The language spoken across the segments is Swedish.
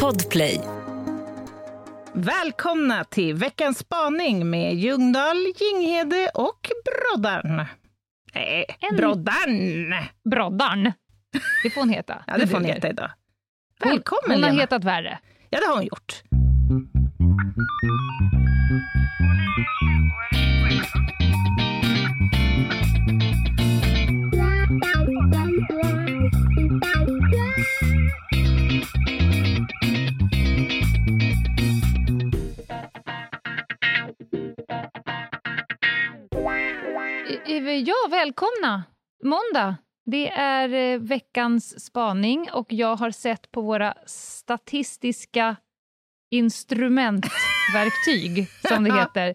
Podplay. Välkomna till veckans spaning med Ljungdahl, Ginghede och Broddarn. Nej, En- Broddarn! Broddarn. Det får hon heta. Ja, det får hon heta idag. Hon- Välkommen Hon har Lena. hetat värre. Ja, det har hon gjort. Ja, välkomna! Måndag. Det är eh, veckans spaning och jag har sett på våra statistiska instrumentverktyg, som det heter,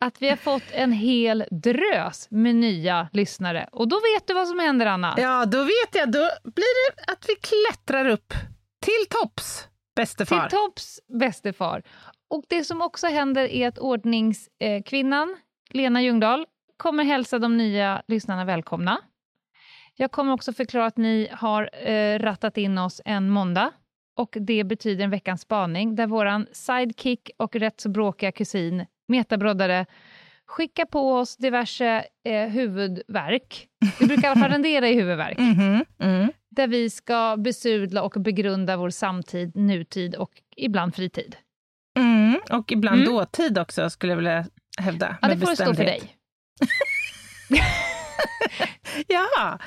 att vi har fått en hel drös med nya lyssnare. Och då vet du vad som händer, Anna. ja, då vet jag. Då blir det att vi klättrar upp till topps, bäste Till far. topps bäste far. Och det som också händer är att ordningskvinnan Lena Ljungdahl kommer hälsa de nya lyssnarna välkomna. Jag kommer också förklara att ni har eh, rattat in oss en måndag och det betyder en veckans spaning där våran sidekick och rätt så bråkiga kusin metabroddare skickar på oss diverse eh, huvudverk. Vi brukar i alla fall rendera i huvudverk Mhm, mm. där vi ska besudla och begrunda vår samtid, nutid och ibland fritid. Mm. Och ibland Mm. dåtid också, skulle jag vilja hävda. Ja, det får stå för dig. Jaha,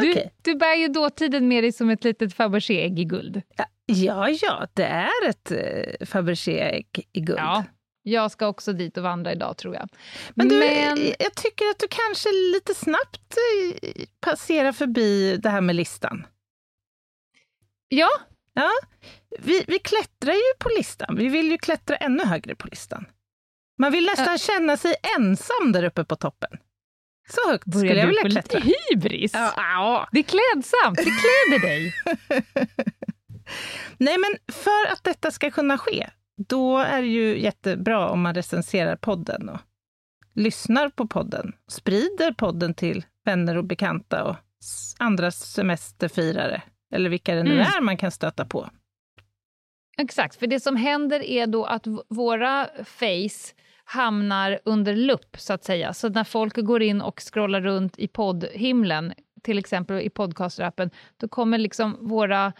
Du, okej. du bär ju dåtiden med dig som ett litet Fabergé-ägg i guld. Ja, ja, det är ett eh, Fabergé-ägg i guld. Ja, jag ska också dit och vandra idag, tror jag. Men, du, Men- jag tycker att du kanske lite snabbt eh, passerar förbi det här med listan. Ja, Ja, vi, vi klättrar ju på listan. Vi vill ju klättra ännu högre på listan. Man vill nästan känna sig ensam där uppe på toppen. Så högt skulle börjar jag du vilja klättra. lite hybris? Ja, ja. Det är klädsamt, det kläder dig. Nej, men för att detta ska kunna ske, då är det ju jättebra om man recenserar podden och lyssnar på podden. Sprider podden till vänner och bekanta och andra semesterfirare, eller vilka det nu Mm. är man kan stöta på. Exakt, för det som händer är då att våra face hamnar under lupp, så att säga. Så när folk går in och scrollar runt i poddhimlen, till exempel i podcastrappen, då kommer liksom våra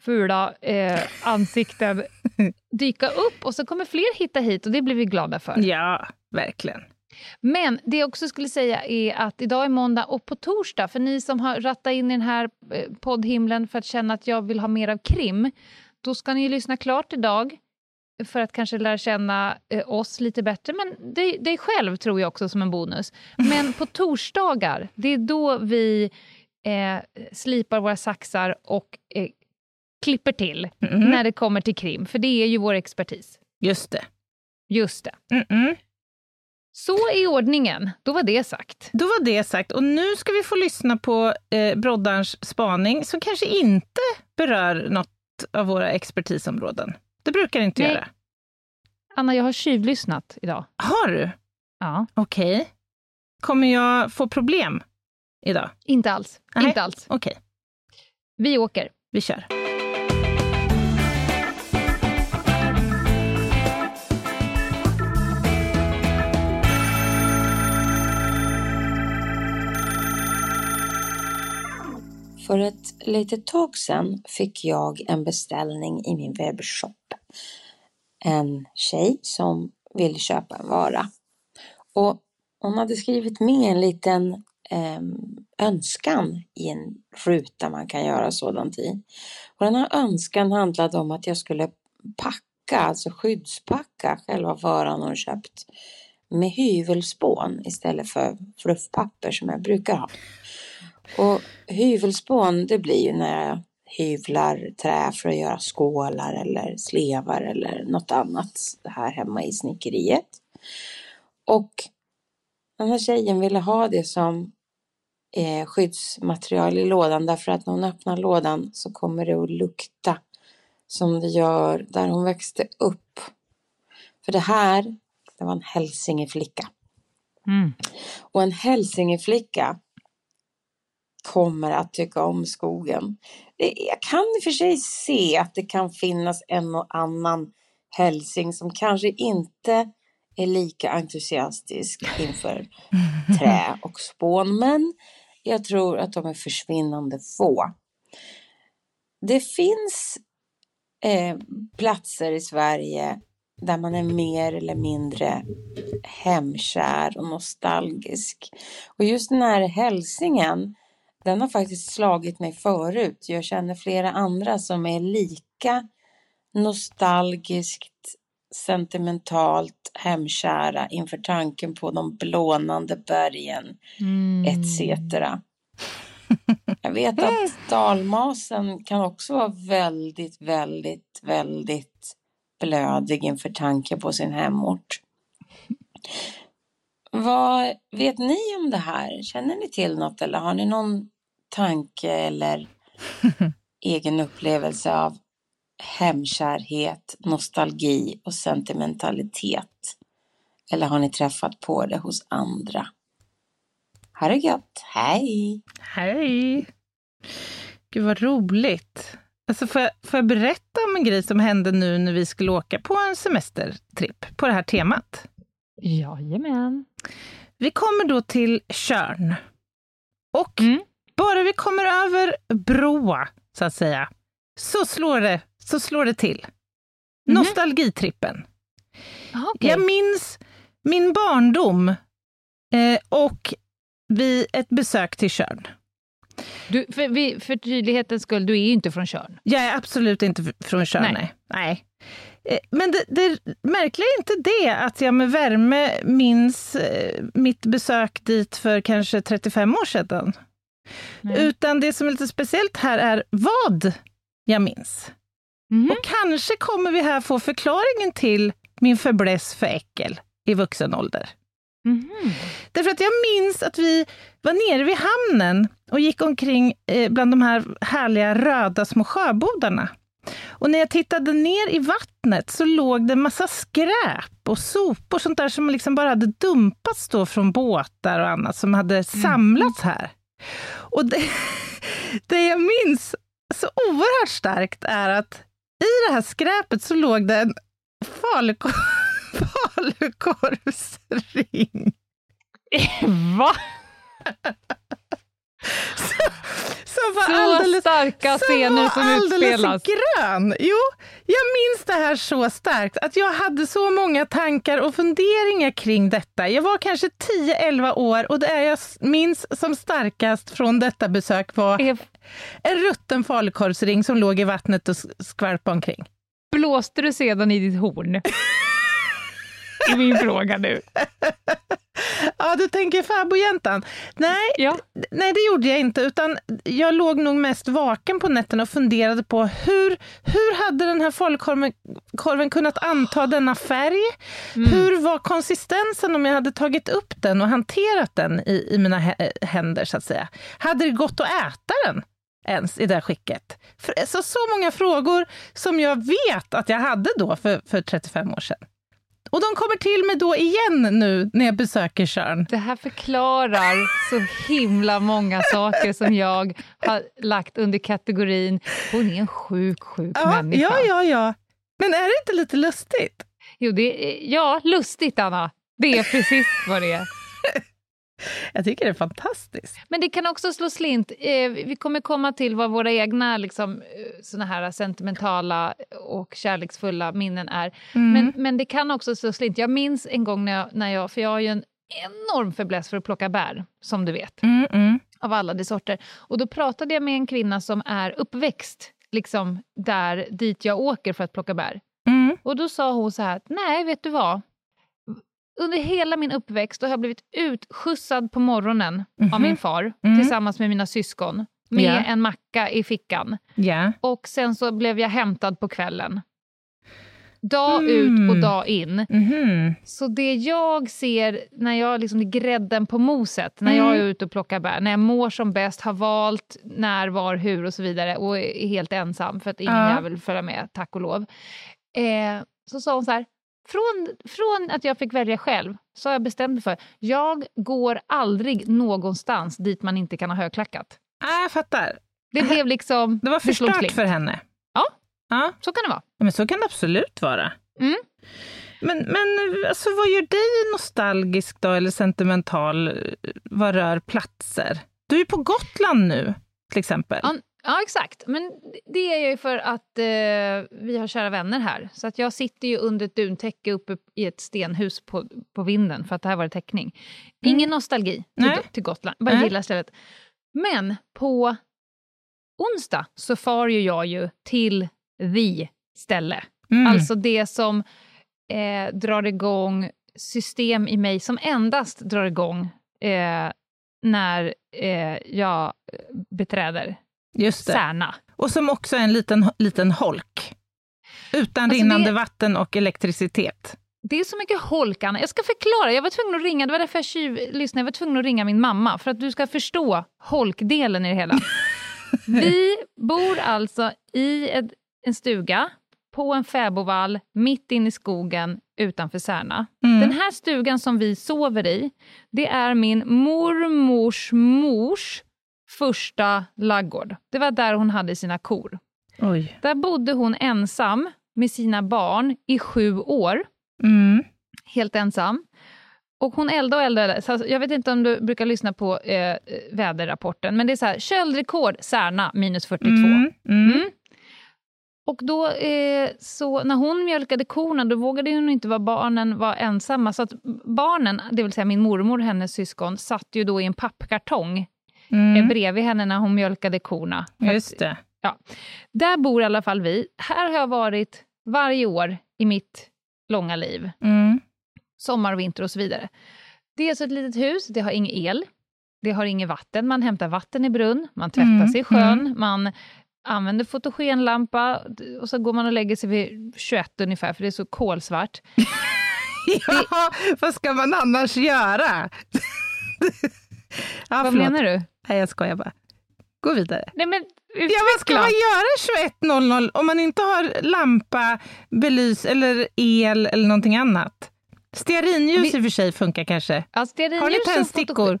fula eh, ansikten dyka upp och så kommer fler hitta hit och det blir vi glada för. Ja, verkligen. Men det jag också skulle säga är att idag är måndag och på torsdag, för ni som har rattat in i den här eh, poddhimlen för att känna att jag vill ha mer av krim, då ska ni lyssna klart idag för att kanske lära känna eh, oss lite bättre, men dig, dig själv tror jag också som en bonus. Men på torsdagar, det är då vi eh, slipar våra saxar och eh, klipper till Mm, när det kommer till krim, för det är ju vår expertis. just det. Just det. Mm-mm. Så är ordningen. Då var det sagt. Då var det sagt. Och nu ska vi få lyssna på eh, Broddarns spaning som kanske inte berör något av våra expertisområden. Det brukar inte Nej. göra. Anna, jag har tjuvlyssnat idag. Har du? Ja. Okej. Kommer jag få problem idag? Inte alls. Nej. Inte alls. Okej, Vi åker. vi kör. För ett litet tag sedan fick jag en beställning i min webbshop. En tjej som ville köpa en vara. Och hon hade skrivit med en liten eh, önskan i en ruta man kan göra sådant i. Och den här önskan handlade om att jag skulle packa, alltså skyddspacka själva varan hon köpt med hyvelspån istället för fluffpapper som jag brukar ha. Och hyvelspån det blir ju när jag hyvlar trä för att göra skålar eller slevar eller något annat här hemma i snickeriet. Och den här tjejen ville ha det som eh, skyddsmaterial i lådan därför att när hon öppnar lådan så kommer det att lukta som det gör där hon växte upp. För det här, det var en hälsingeflicka. Mm. Och en hälsingeflicka, kommer att tycka om skogen. Jag kan i och för sig se att det kan finnas en och annan hälsing som kanske inte är lika entusiastisk inför trä och spån, men jag tror att de är försvinnande få. Det finns eh, platser i Sverige där man är mer eller mindre hemkär och nostalgisk. Och just den här hälsingen, den har faktiskt slagit mig förut. Jag känner flera andra som är lika nostalgiskt, sentimentalt hemkära inför tanken på de blånande bergen mm. etc. Jag vet att dalmasen kan också vara väldigt, väldigt, väldigt blödig inför tanken på sin hemort. Vad vet ni om det här? Känner ni till något eller har ni någon tanke eller egen upplevelse av hemkärhet, nostalgi och sentimentalitet? Eller har ni träffat på det hos andra? Ha det gött, hej! Hej! Gud vad roligt! Alltså får, jag, får jag berätta om en grej som hände nu när vi skulle åka på en semestertripp på det här temat? Jajamän. Vi kommer då till Körn. Och mm. Bara vi kommer över Broa, så att säga, så slår det, så slår det till. Mm. Nostalgitrippen. okay. Jag minns min barndom eh, och vid ett besök till Körn. Du, för, vi, för tydlighetens skull, du är ju inte från Körn. Jag är absolut inte från Körn, nej. nej. Eh, men det, det märkliga är inte det att jag med värme minns eh, mitt besök dit för kanske 35 år sedan. Nej. Utan det som är lite speciellt här är vad jag minns. Mm. Och kanske kommer vi här få förklaringen till min förbläss för äckel i vuxen ålder. Mm. Därför att jag minns att vi var nere vid hamnen och gick omkring eh, bland de här härliga röda små sjöbodarna. Och när jag tittade ner i vattnet så låg det en massa skräp och sopor, sånt där som liksom bara hade dumpats då från båtar och annat som hade mm. samlats här. Och det, det jag minns så oerhört starkt är att i det här skräpet så låg det en falukorv falukorvsring. Va? som var så alldeles, starka scener som, som utspelas. grön. Jo, jag minns det här så starkt, att jag hade så många tankar och funderingar kring detta. Jag var kanske 10-11 år och det jag minns som starkast från detta besök var en rutten falukorvsring som låg i vattnet och skvalpade omkring. Blåste du sedan i ditt horn? är min fråga nu. Ja, du tänker fäbodjäntan. Nej, ja. nej, det gjorde jag inte, utan jag låg nog mest vaken på nätterna och funderade på hur, hur hade den här falukorven kunnat anta denna färg? Mm. Hur var konsistensen om jag hade tagit upp den och hanterat den i, i mina händer, så att säga? Hade det gått att äta den? ens i det skicket. För, så, så många frågor som jag vet att jag hade då för, för 35 år sedan. Och de kommer till mig då igen nu när jag besöker Tjörn. Det här förklarar så himla många saker som jag har lagt under kategorin hon är en sjuk, sjuk ja, människa. Ja, ja, ja. Men är det inte lite lustigt? Jo, det är, ja, lustigt, Anna. Det är precis vad det är. Jag tycker det är fantastiskt. Men det kan också slå slint. Eh, vi kommer komma till vad våra egna liksom, eh, såna här sentimentala och kärleksfulla minnen är. Mm. Men, men det kan också slå slint. Jag minns en gång när jag, när jag för jag har ju en enorm fäbless för att plocka bär, som du vet. Mm, mm. Av alla de sorter. Och då pratade jag med en kvinna som är uppväxt liksom där dit jag åker för att plocka bär. Mm. Och då sa hon så här, nej vet du vad? Under hela min uppväxt har jag blivit utskjutsad på morgonen mm -hmm. av min mhm. far mm. tillsammans med mina syskon med yeah. en macka i fickan. Yeah. Och sen så blev jag hämtad på kvällen. Dag mm. ut och dag in. -hmm. Så det jag ser när jag liksom är grädden på moset, när jag är mm. ute och plockar bär, när jag mår som bäst, har valt när, var, hur och så vidare och är helt ensam för att ingen ja. jävel följa med, tack och lov. Eh, så sa hon så här, från, från att jag fick välja själv så har jag bestämt mig för jag går aldrig någonstans dit man inte kan ha högklackat. Nej, jag fattar. Det blev liksom Det var för stört beslutligt. för henne. Ja. ja. Så kan det vara. Men så kan det absolut vara. Mm. Men, men alltså, vad gör dig nostalgisk då, eller sentimental vad rör platser? Du är på Gotland nu, till exempel. Ja, Ja, exakt. Men det är jag ju för att eh, vi har kära vänner här. Så att jag sitter ju under ett duntäcke uppe i ett stenhus på, på vinden, för att det här var det täckning. Ingen nostalgi till, till Gotland, bara Nej. gillar stället. Men på onsdag så far ju jag ju till the ställe. Mm. Alltså det som eh, drar igång system i mig som endast drar igång eh, när eh, jag beträder Just det. Särna. Och som också är en liten, liten holk. Utan Alltså, rinnande det- vatten och elektricitet. Det är så mycket holkan. Jag ska förklara. Jag var tvungen att ringa, det var därför jag tjuvlyssnade. Jag var tvungen att ringa min mamma för att du ska förstå holkdelen i det hela. Vi bor alltså i ett, en stuga på en fäbodvall mitt inne i skogen utanför Särna. Mm. Den här stugan som vi sover i, det är min mormors mors första laggård. Det var där hon hade sina kor. Oj. Där bodde hon ensam med sina barn i sju år Mm. helt ensam. Och hon eldade och eldade. Så alltså, jag vet inte om du brukar lyssna på eh, väderrapporten, men det är så här, köldrekord Särna minus 42. Mm. Mm. Mm. Och då, eh, så när hon mjölkade korna, då vågade hon inte vara barnen var ensamma. Så att barnen, det vill säga min mormor och hennes syskon, satt ju då i en pappkartong eh, Mm. bredvid henne när hon mjölkade korna. Just det. Där bor i alla fall vi. Här har jag varit varje år i mitt långa liv Mm. sommar och vinter och så vidare. Det är alltså ett litet hus, det har ingen el, det har inget vatten, man hämtar vatten i brunn, man tvättar Mm, sig i sjön, man använder fotogenlampa och så går man och lägger sig vid 21 ungefär, för det är så kolsvart. Ja, vad ska man annars göra? ja, Vad menar du? Nej, jag skojar bara. Gå vidare. Nej men Ja, vad ska man göra 21.00 om man inte har lampa, belys eller el eller någonting annat? Stearinljus Vi- i och för sig funkar kanske. Ja, Har ni tändstickor?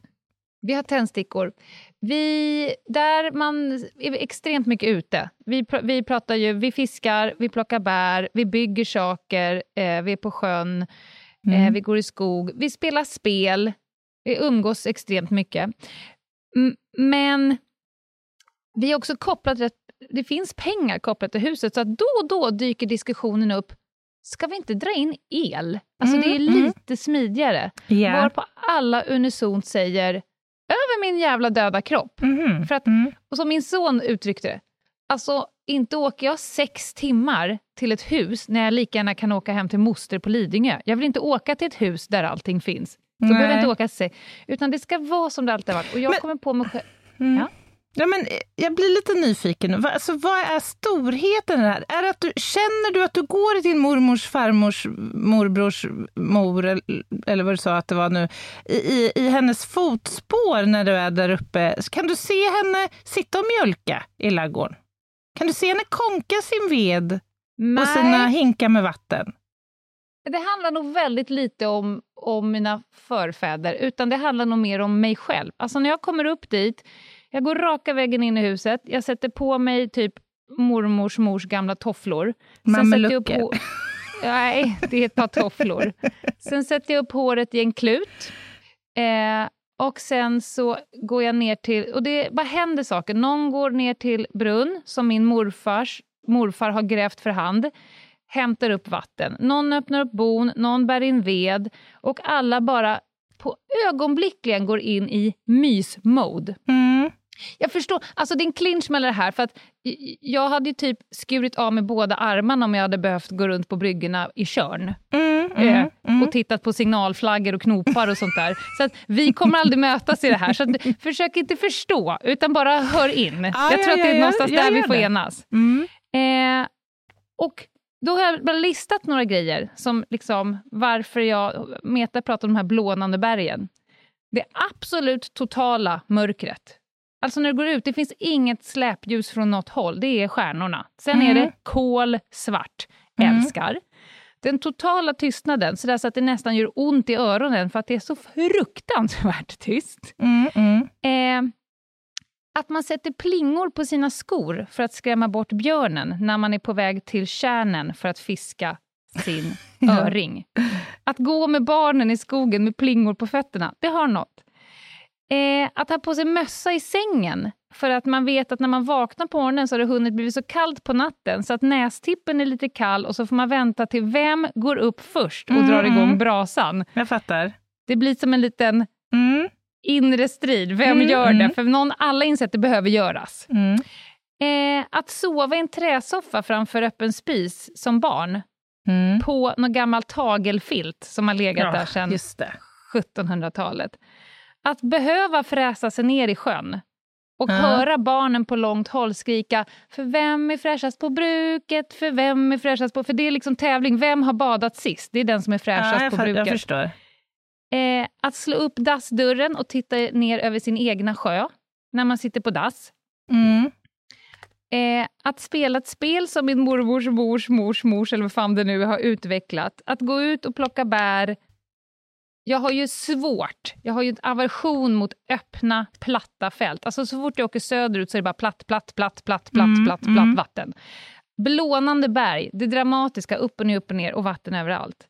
Vi har tändstickor. Vi, där man är extremt mycket ute. Vi, pr- vi pratar ju, vi fiskar, vi plockar bär, vi bygger saker, eh, vi är på sjön, eh, Mm. vi går i skog, vi spelar spel, vi umgås extremt mycket. Men vi är också kopplat till att det finns pengar kopplat till huset, så då och då dyker diskussionen upp, ska vi inte dra in el? Alltså det är Mm, mm. lite smidigare. Ja. Varpå alla unisont säger över min jävla döda kropp. Mhm. För att, Mm. och som min son uttryckte det, alltså inte åker jag sex timmar till ett hus när jag lika gärna kan åka hem till moster på Lidingö. Jag vill inte åka till ett hus där allting finns. Så Nej. behöver jag inte åka se, utan det ska vara som det alltid har varit. Och jag Men- kommer på mig själv... Mm. Ja. Ja, men eh, jag blir lite nyfiken. Alltså, vad är storheten i det här? Är det att du, känner du att du går i din mormors, farmors, morbrors, mor, eller- vad du sa att det var nu, i, i, hennes fotspår när du är där uppe? Kan du se henne sitta och mjölka i ladugården? Kan du se henne konka sin ved och sina hinkar med vatten? Det handlar nog väldigt lite om, om mina förfäder, utan det handlar nog mer om mig själv. Alltså när jag kommer upp dit, jag går raka vägen in i huset, jag sätter på mig typ mormors mors gamla tofflor. Mamelucker. Nej, det är ett par tofflor. Sen sätter jag upp håret i en klut. Eh, och sen så går jag ner till... Och det bara händer saker. Någon går ner till brunn, som min morfars morfar har grävt för hand hämtar upp vatten. Någon öppnar upp bon, någon bär in ved och alla bara på ögonblickligen går in i mys-mode. Mm. Jag förstår, alltså det är en clinch mellan det här, för att jag hade ju typ skurit av mig båda armarna om jag hade behövt gå runt på bryggorna i Tjörn Mm, eh, mm, mm. och tittat på signalflaggor och knopar och sånt där. Så att vi kommer aldrig mötas i det här, så att, försök inte förstå, utan bara hör in. Ja, jag ja, tror att det ja, är ja, någonstans jag där vi får det. enas. Mm. Eh, och då har jag bara listat några grejer, som liksom varför jag... Meta pratar om de här blånande bergen. Det absolut totala mörkret. Alltså när du går ut, det finns inget släpljus från något håll, det är stjärnorna. Sen är Mm. det kolsvart. Mm. Älskar. Den totala tystnaden, så, där så att det nästan gör ont i öronen för att det är så fruktansvärt tyst. Mm, mm. Eh, att man sätter plingor på sina skor för att skrämma bort björnen när man är på väg till kärnen för att fiska sin öring. Att gå med barnen i skogen med plingor på fötterna, det har något. Eh, att ha på sig mössa i sängen för att man vet att när man vaknar på morgonen så har det hunnit bli så kallt på natten så att nästippen är lite kall och så får man vänta till vem går upp först och Mm, drar igång brasan. Jag fattar. Det blir som en liten Mm. Inre strid. Vem Mm, gör det? mm. För någon, alla inser att det behöver göras. Mm. Eh, att sova i en träsoffa framför öppen spis som barn Mm. på någon gammal tagelfilt som har legat där sedan just det. 1700-talet. Att behöva fräsa sig ner i sjön och Ja. höra barnen på långt håll skrika “För vem är fräschast på bruket? För vem är fräschast på...” För det är liksom tävling. Vem har badat sist? Det är den som är fräschast Ja, på fa- jag bruket. förstår. Eh, att slå upp dassdörren och titta ner över sin egna sjö när man sitter på dass. Mm. Eh, att spela ett spel som min mormors mors mors mors, eller vad fan det nu har utvecklat. Att gå ut och plocka bär. Jag har ju svårt, jag har ju en aversion mot öppna, platta fält. Alltså så fort jag åker söderut så är det bara platt, platt, platt, platt, platt, Mm, platt, mm. platt vatten. Blånande berg, det dramatiska, upp och ner, upp och ner och vatten överallt.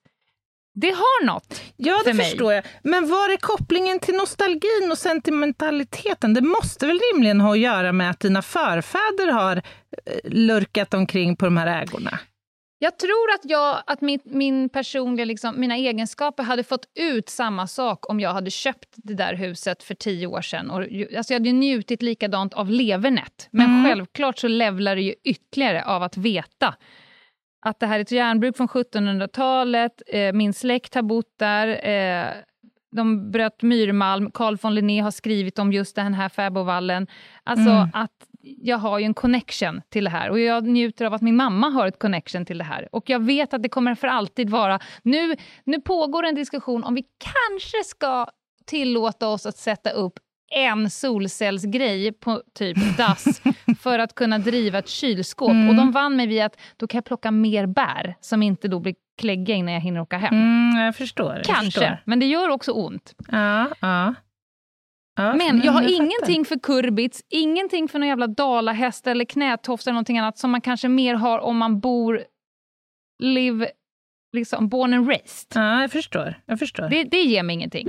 Det har något. Ja, för det mig. förstår jag. Men var är kopplingen till nostalgin och sentimentaliteten? Det måste väl rimligen ha att göra med att dina förfäder har eh, lurkat omkring på de här ägorna? Jag tror att, jag, att min, min personliga, liksom, mina egenskaper hade fått ut samma sak om jag hade köpt det där huset för tio år sedan. Och, alltså jag hade ju njutit likadant av levernet. Men Mm. självklart så levlar det ju ytterligare av att veta att det här är ett järnbruk från 1700-talet, eh, min släkt har bott där, eh, de bröt myrmalm, Carl von Linné har skrivit om just den här fäbodvallen. Alltså Mm. att jag har ju en connection till det här och jag njuter av att min mamma har ett connection till det här. Och jag vet att det kommer för alltid vara... Nu, nu pågår en diskussion om vi kanske ska tillåta oss att sätta upp en solcellsgrej på typ dass för att kunna driva ett kylskåp. Mm. Och de vann mig vid att då kan jag plocka mer bär som inte då blir kläggiga innan jag hinner åka hem. Mm, jag förstår. Jag Kanske, Förstår. men det gör också ont. Ja, ja. ja Men jag har fattar. ingenting för kurbits, ingenting för någon jävla dalahäst eller knätofs eller någonting annat som man kanske mer har om man bor, live, liksom born and raised. Ja, jag förstår. Jag förstår. Det, det ger mig ingenting.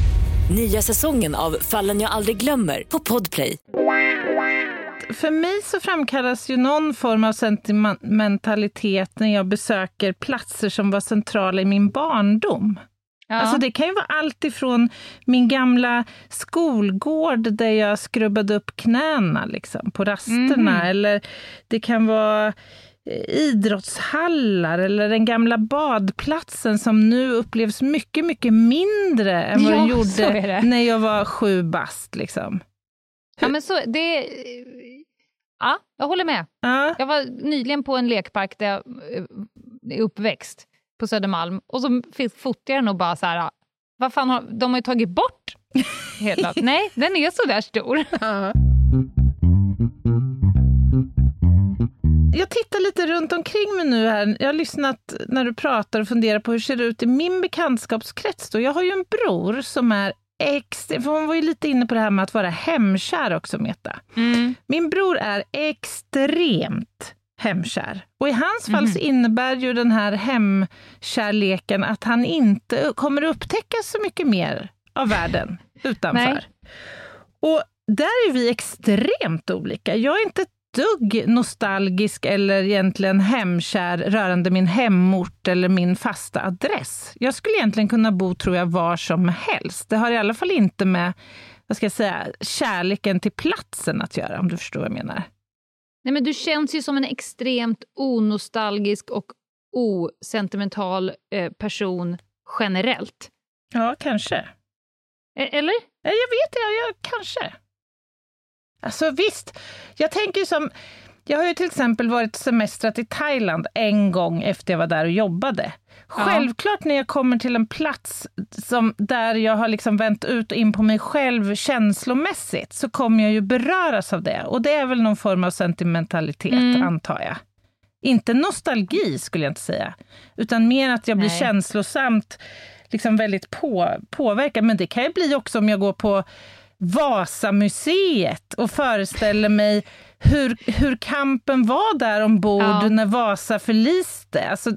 Nya säsongen av Fallen jag aldrig glömmer på Podplay. För mig så framkallas ju någon form av sentimentalitet när jag besöker platser som var centrala i min barndom. Ja. Alltså det kan ju vara allt ifrån min gamla skolgård där jag skrubbade upp knäna liksom, på rasterna. Mhm. Eller det kan vara idrottshallar eller den gamla badplatsen som nu upplevs mycket, mycket mindre än vad Ja, den gjorde när jag var sju bast. Liksom. ja, men så, det, ja, jag håller med. Ja. Jag var nyligen på en lekpark där jag eh, är uppväxt på Södermalm och så fotade jag den och bara så här, vad fan har, de har ju tagit bort hela... Nej, den är så där stor. Jag tittar lite runt omkring mig nu här. Jag har lyssnat när du pratar och funderar på hur det ser ut i min bekantskapskrets. Då. Jag har ju en bror som är extremt, för hon var ju lite inne på det här med att vara hemkär också, Meta. Mm. Min bror är extremt hemkär. Och i hans fall så innebär ju den här hemkärleken att han inte kommer upptäcka så mycket mer av världen utanför. Nej. Och där är vi extremt olika. Jag är inte dugg nostalgisk eller egentligen hemkär rörande min hemort eller min fasta adress. Jag skulle egentligen kunna bo, tror jag, var som helst. Det har i alla fall inte med vad ska jag säga, kärleken till platsen att göra, om du förstår vad jag menar. Nej, men du känns ju som en extremt onostalgisk och osentimental eh, person generellt. Ja, kanske. E- eller? Nej, Jag vet inte, jag, jag, kanske. Alltså visst, jag tänker som... Jag har ju till exempel varit semestrat i Thailand en gång efter jag var där och jobbade. Självklart när jag kommer till en plats som, där jag har liksom vänt ut och in på mig själv känslomässigt så kommer jag ju beröras av det. Och det är väl någon form av sentimentalitet, Mm. antar jag. Inte nostalgi skulle jag inte säga, utan mer att jag blir Nej. känslosamt liksom väldigt på, påverkad. Men det kan ju bli också om jag går på Vasamuseet och föreställer mig hur, hur kampen var där ombord Ja. när Vasa förliste. Alltså,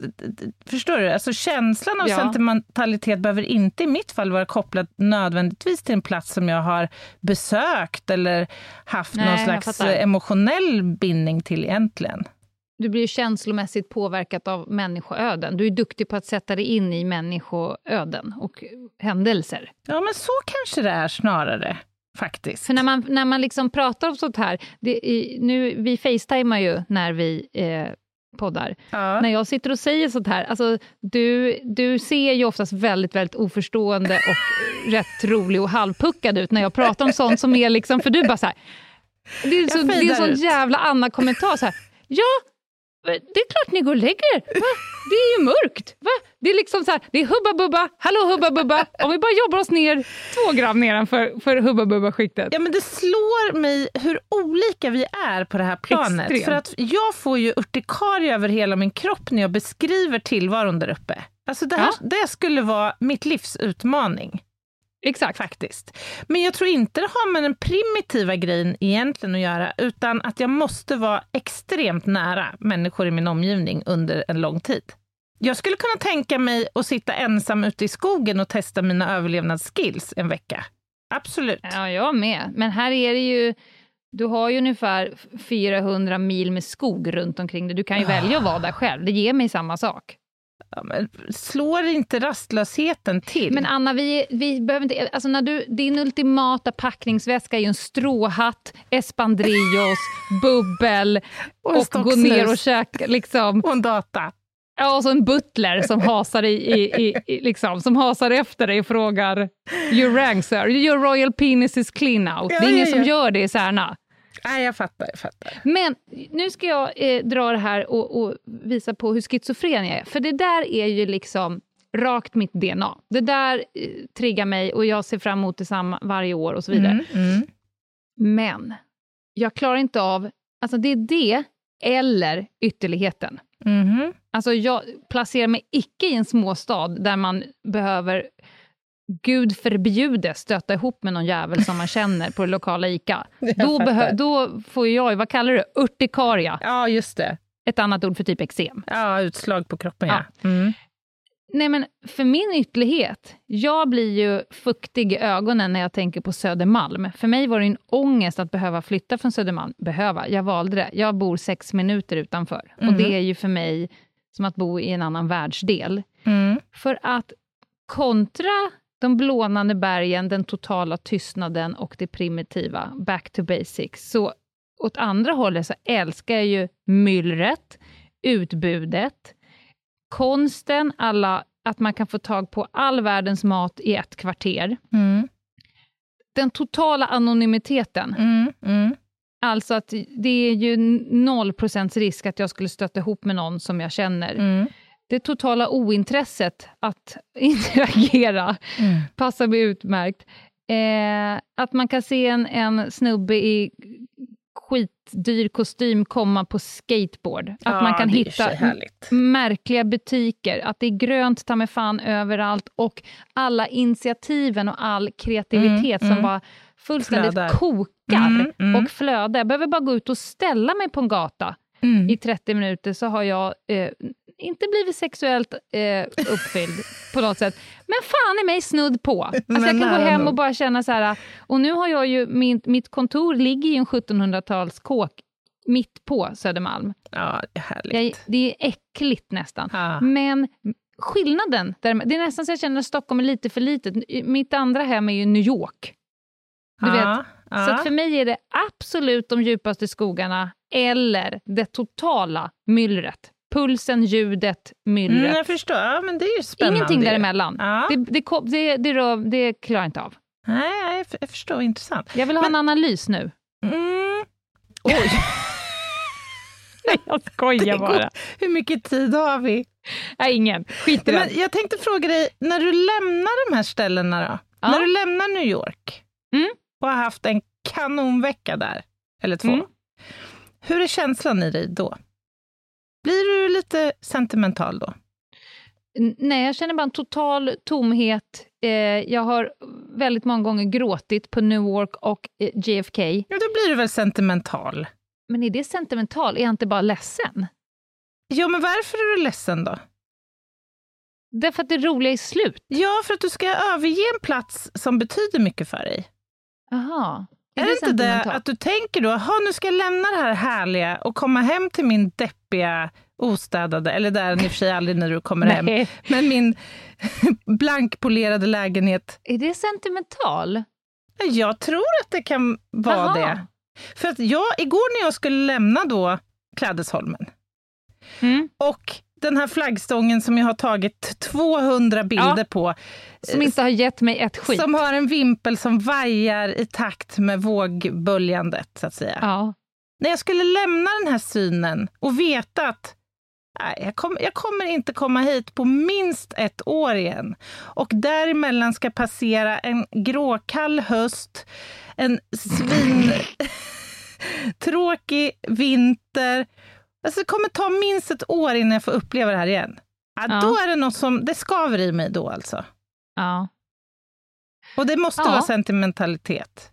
förstår du? Alltså, känslan av Ja. sentimentalitet behöver inte i mitt fall vara kopplad nödvändigtvis till en plats som jag har besökt eller haft Nej, någon slags emotionell bindning till egentligen. Du blir känslomässigt påverkat av människoöden. Du är duktig på att sätta dig in i människoöden och händelser. Ja, men så kanske det är snarare, faktiskt. För när man, när man liksom pratar om sånt här, det, i, nu, vi facetimar ju när vi eh, poddar. Ja. När jag sitter och säger sånt här, alltså, du, du ser ju oftast väldigt, väldigt oförstående och rätt rolig och halvpuckad ut när jag pratar om sånt som är liksom, för du bara så här, det är, så, det är en sån ut. jävla Anna-kommentar så här, ja, det är klart ni går och lägger er. Va? Det är ju mörkt. Va? Det är liksom så här, det är Hubba Bubba, hallå Hubba Bubba. Om vi bara jobbar oss ner två gram nedanför för Hubba Bubba-skiktet. Ja, men det slår mig hur olika vi är på det här planet. Extremt. För att jag får ju urtikaria över hela min kropp när jag beskriver tillvaron där uppe. Alltså det, här, det skulle vara mitt livs utmaning, Exakt. faktiskt. Men jag tror inte det har med den primitiva grejen egentligen att göra, utan att jag måste vara extremt nära människor i min omgivning under en lång tid. Jag skulle kunna tänka mig att sitta ensam ute i skogen och testa mina överlevnadsskills en vecka. Absolut. Ja, jag med. Men här är det ju... Du har ju ungefär 400 mil med skog runt omkring dig. Du kan ju välja att vara där själv. Det ger mig samma sak. Ja, men slår inte rastlösheten till? Men Anna, vi, vi behöver inte... Alltså när du, din ultimata packningsväska är ju en stråhatt, Espandrillos, bubbel Och och gå ner och käka... Liksom, och en data. ja, och så en butler som hasar, i, i, i, i, liksom, som hasar efter dig och frågar “Your rank sir, your royal penis is clean now”. Ja, det är ingen ja, som gör det i Särna. Nej, jag fattar. Jag fattar. Men nu ska jag eh, dra det här och, och visa på hur schizofren jag är. För det där är ju liksom rakt mitt DNA. Det där eh, triggar mig och jag ser fram emot detsamma varje år och så vidare. Mm, mm. Men jag klarar inte av... Alltså det är det eller ytterligheten. Mhm. Alltså jag placerar mig icke i en småstad där man behöver, gud förbjude, stöta ihop med någon jävel som man känner på det lokala ICA. Då, då får jag, vad kallar du det, urtikaria. Ja, just det. Ett annat ord för typ eksem. Ja, utslag på kroppen, ja. Ja. Mm. Nej, men för min ytterlighet, jag blir ju fuktig i ögonen när jag tänker på Södermalm. För mig var det en ångest att behöva flytta från Södermalm. Behöva, jag valde det. Jag bor sex minuter utanför. Mm. Och det är ju för mig som att bo i en annan världsdel. Mm. För att kontra de blånande bergen, den totala tystnaden och det primitiva, back to basics, så åt andra hållet så älskar jag ju myllret, utbudet, konsten, alla, att man kan få tag på all världens mat i ett kvarter. Mm. Den totala anonymiteten, Mm. Mm. alltså att det är ju noll procents risk att jag skulle stöta ihop med någon som jag känner. Det totala ointresset att interagera Mm. passar mig utmärkt. Eh, att man kan se en, en snubbe i skitdyr kostym komma på skateboard. Att Ja, man kan hitta märkliga butiker, att det är grönt ta mig fan överallt och alla initiativen och all kreativitet Mm, som mm. bara fullständigt Flödar. kokar Mm, mm. och flödar. Jag behöver bara gå ut och ställa mig på en gata Mm. i 30 minuter så har jag eh, inte blivit sexuellt eh, uppfylld på något sätt. Men fan i mig snudd på. Alltså jag kan gå hem nog. och bara känna så här, och nu har jag ju, min, mitt kontor ligger i en 1700-talskåk mitt på Södermalm. Ja, det är härligt. Jag, det är äckligt nästan. Ja. Men skillnaden, där, det är nästan så jag känner att Stockholm är lite för litet. Mitt andra hem är ju New York. Du vet, ja. så att för mig är det absolut de djupaste skogarna eller det totala myllret. Pulsen, ljudet, myllret. Mm, jag förstår. Ja, men det är ju spännande. Ingenting däremellan. Ja. Det, det, det, det, rör- det klarar jag inte av. Nej, jag, jag förstår. Intressant. Jag vill ha en analys nu. Mm. Oj. jag skojar bara. Hur mycket tid har vi? Nej, ingen. Skit i Men jag tänkte fråga dig, när du lämnar de här ställena då? Ja. När du lämnar New York Mm. och har haft en kanonvecka där, eller två. Mm. Hur är känslan i dig då? Blir du lite sentimental då? Nej, jag känner bara en total tomhet. Eh, jag har väldigt många gånger gråtit på Newark och eh, JFK. Ja, då blir du väl sentimental? Men är det sentimental? Är jag inte bara ledsen? Ja, men varför är du ledsen då? Därför att det roliga är slut. Ja, för att du ska överge en plats som betyder mycket för dig. Jaha. Är, det inte det att du tänker då, "Jaha, nu ska jag lämna det här härliga och komma hem till min deppiga, ostädade, eller där är i och för sig aldrig när du kommer hem, men min blankpolerade lägenhet. Är det sentimental? Jag tror att det kan vara Jaha. det. För att jag, igår när jag skulle lämna då Klädesholmen Mm. och den här flaggstången som jag har tagit 200 bilder Ja. på, Som inte har gett mig ett skit. som har en vimpel som vajar i takt med vågböljandet, så att säga. Ja. När jag skulle lämna den här synen och veta att nej, jag, kom, jag kommer inte komma hit på minst ett år igen. Och däremellan ska passera en gråkall höst, en svin tråkig vinter. Alltså det kommer ta minst ett år innan jag får uppleva det här igen. Ja, Ja. Då är det något som, det skaver i mig då alltså. ja. Och det måste Ja. vara sentimentalitet.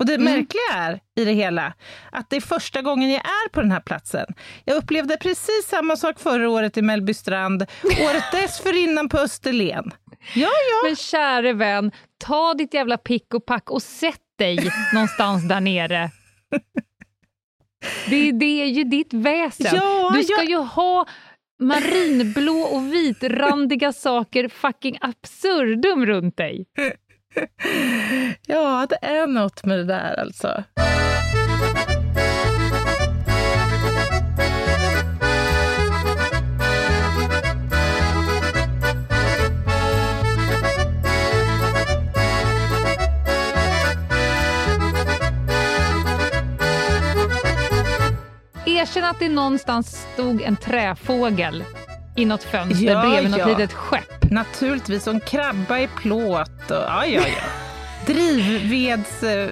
Och det Mm. märkliga är i det hela att det är första gången jag är på den här platsen. Jag upplevde precis samma sak förra året i Mellbystrand, året dessförinnan på Österlen. Ja, ja. Men käre vän, ta ditt jävla pick och pack och sätt dig någonstans där nere. Det, det är ju ditt väsen. Ja, du ska jag- ju ha marinblå och vitrandiga saker fucking absurdum runt dig. Ja, det är något med det där alltså. Erkänn att det någonstans stod en träfågel i något fönster Ja, bredvid något ja. litet skepp. Naturligtvis, och en krabba i plåt och ja, ja, ja. Drivveds... Eh,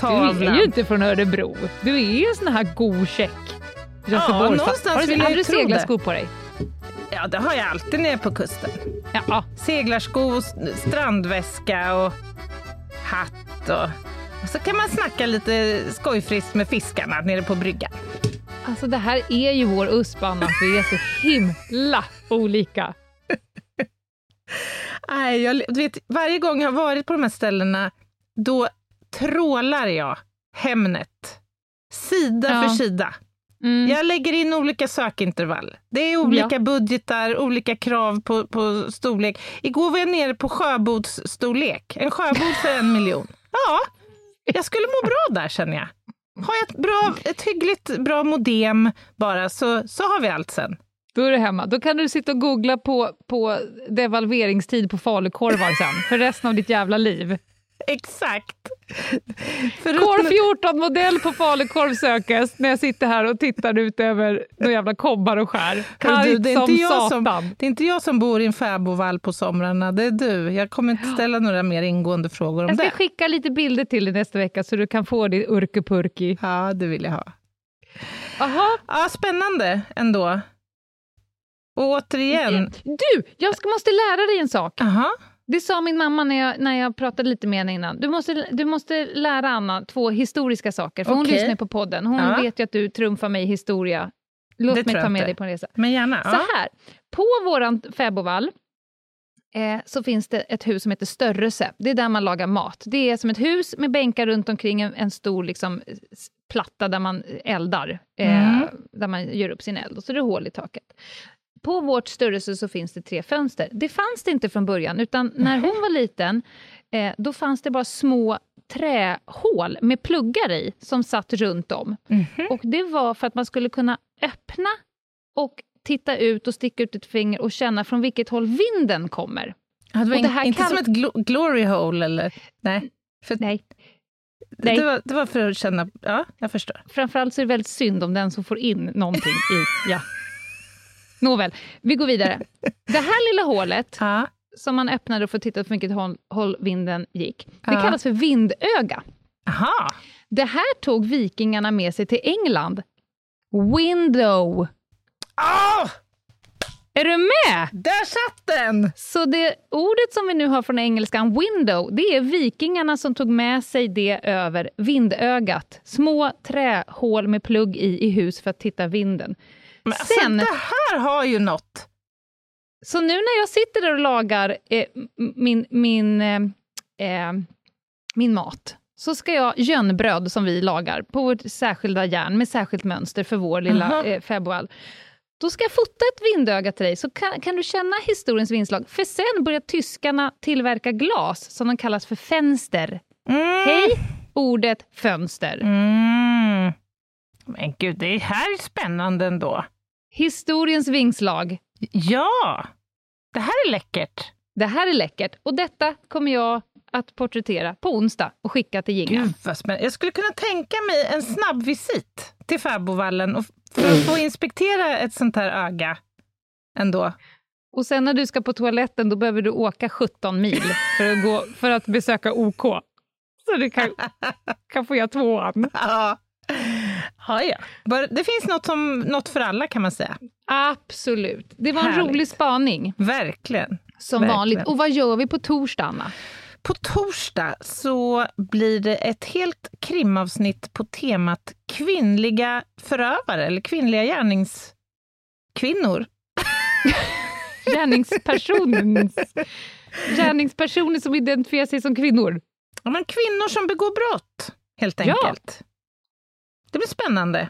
Du är ju inte från Örebro. Du är en sån här god check. Göteborgsfan. någonstans har du, vill jag hade ju du tro det. seglarskor på dig? Ja, det har jag alltid nere på kusten. Ja. seglarsko, strandväska och hatt. Och, och så kan man snacka lite skojfriskt med fiskarna nere på bryggan. Alltså det här är ju vår USP, Anna. Vi är så himla olika. Nej, jag, du vet, varje gång jag har varit på de här ställena, då trålar jag Hemnet. Sida Ja. för sida. Mm. Jag lägger in olika sökintervall. Det är olika budgetar, olika krav på, på storlek. Igår var jag nere på sjöbodsstorlek. En sjöbod för en miljon. Ja, jag skulle må bra där känner jag. Har jag ett, bra, ett hyggligt bra modem bara så, så har vi allt sen. Då är du hemma. Då kan du sitta och googla på, på devalveringstid på falukorvar sen, för resten av ditt jävla liv. Exakt. Core 14-modell på falukorv sökes när jag sitter här och tittar ut över några jävla kobbar och skär. Du, det, är inte jag som, det är inte jag som bor i en fäbodvall på somrarna, det är du. Jag kommer inte ställa några mer ingående frågor om Jag ska det. skicka lite bilder till dig nästa vecka så du kan få din urkepurki. Ja, det vill jag ha. Jaha, Ja, spännande ändå. Och återigen, du! Jag ska, måste lära dig en sak. aha, Det sa min mamma när jag, när jag pratade lite med henne innan. Du måste, du måste lära Anna två historiska saker, för hon Okej. lyssnar på podden. Hon Ja. vet ju att du trumfar mig i historia. Låt Det mig ta med inte. dig på en resa. men gärna. Så Ja. här, på våran fäbodvall eh, så finns det ett hus som heter Störrelse. Det är där man lagar mat. Det är som ett hus med bänkar runt omkring en, en stor liksom, platta där man eldar, eh, Mm. där man gör upp sin eld. Och så är det hål i taket. På vårt störrelse så finns det tre fönster. Det fanns det inte från början, utan när hon var liten, eh, då fanns det bara små trähål med pluggar i, som satt runt om. Mhm. Och det var för att man skulle kunna öppna och titta ut och sticka ut ett finger och känna från vilket håll vinden kommer. Ja, det var och det här inte kan- som ett glo- glory hole eller? Nej. För, Nej. Nej. Det, var, det var för att känna... Ja, jag förstår. Framförallt så är det väldigt synd om den som får in någonting i... Ja. Nåväl, vi går vidare. Det här lilla hålet Ja. som man öppnade för att titta på vilket håll, håll vinden gick, det Ja. kallas för vindöga. Aha. Det här tog vikingarna med sig till England. Window. Ah, Är du med? där satt den! Så det ordet som vi nu har från engelskan, window, det är vikingarna som tog med sig det över vindögat. Små trähål med plugg i, i hus för att titta vinden. Men alltså, Sen- det här har ju något. Så nu när jag sitter där och lagar eh, min, min, eh, eh, min mat, så ska jag gönnbröd som vi lagar på vårt särskilda järn med särskilt mönster för vår lilla Aha. eh, fäbodvall. Då ska jag fota ett vindöga till dig, så kan, kan du känna historiens vingslag. För sen börjar tyskarna tillverka glas som de kallas för fönster. Mm. Hej, ordet fönster. Mm. Men gud, det här är spännande ändå. Historiens vingslag. Ja, det här är läckert. Det här är läckert och detta kommer jag att porträttera på onsdag och skicka till Ginga. Gud vad spännande. Jag skulle kunna tänka mig en snabb visit till fäbodvallen och för att få inspektera ett sånt här öga ändå. Och sen när du ska på toaletten, då behöver du åka 17 mil för att, gå, för att besöka OK. Så du kan, kan få göra tvåan. Ja. Ja, ja. Det finns något, som, något för alla kan man säga. Absolut. Det var en Härligt. rolig spaning, Verkligen. som Verkligen. vanligt. Och vad gör vi på torsdag, Anna? På torsdag så blir det ett helt krimavsnitt på temat kvinnliga förövare eller kvinnliga gärningskvinnor. Gärningspersonen, gärningspersoner som identifierar sig som kvinnor. Ja, men kvinnor som begår brott, helt Ja. Det blir spännande.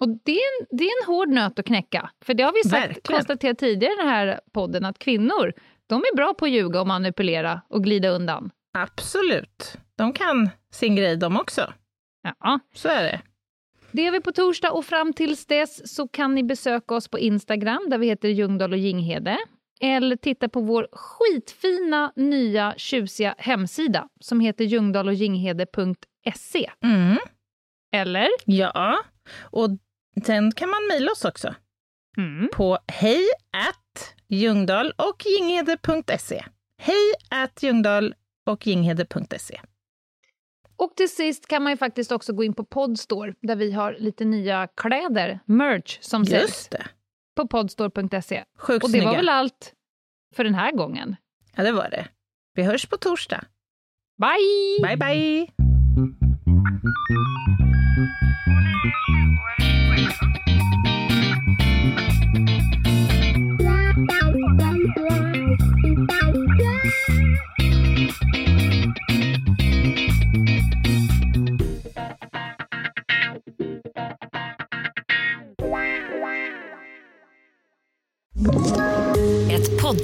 Och det är, en, det är en hård nöt att knäcka. För det har vi sagt, Verkligen. konstaterat tidigare i den här podden, att kvinnor de är bra på att ljuga och manipulera och glida undan. Absolut. De kan sin grej de också. Ja. Så är det. Det är vi på torsdag och fram tills dess så kan ni besöka oss på Instagram där vi heter Ljungdahl och Ginghede. Eller titta på vår skitfina nya tjusiga hemsida som heter ljungdahlochginghede.se. Mm. Eller? Ja, och sen kan man mejla oss också Mm. på hej at ljungdahl och ginghede.se. Hej at ljungdahl och ginghede.se. Och till sist kan man ju faktiskt också gå in på Podstore där vi har lite nya kläder, merch, som säljs Just det. på podstore.se. Sjukt Och det var väl allt för den här gången. Ja, det var det. Vi hörs på torsdag. Bye! Bye, bye!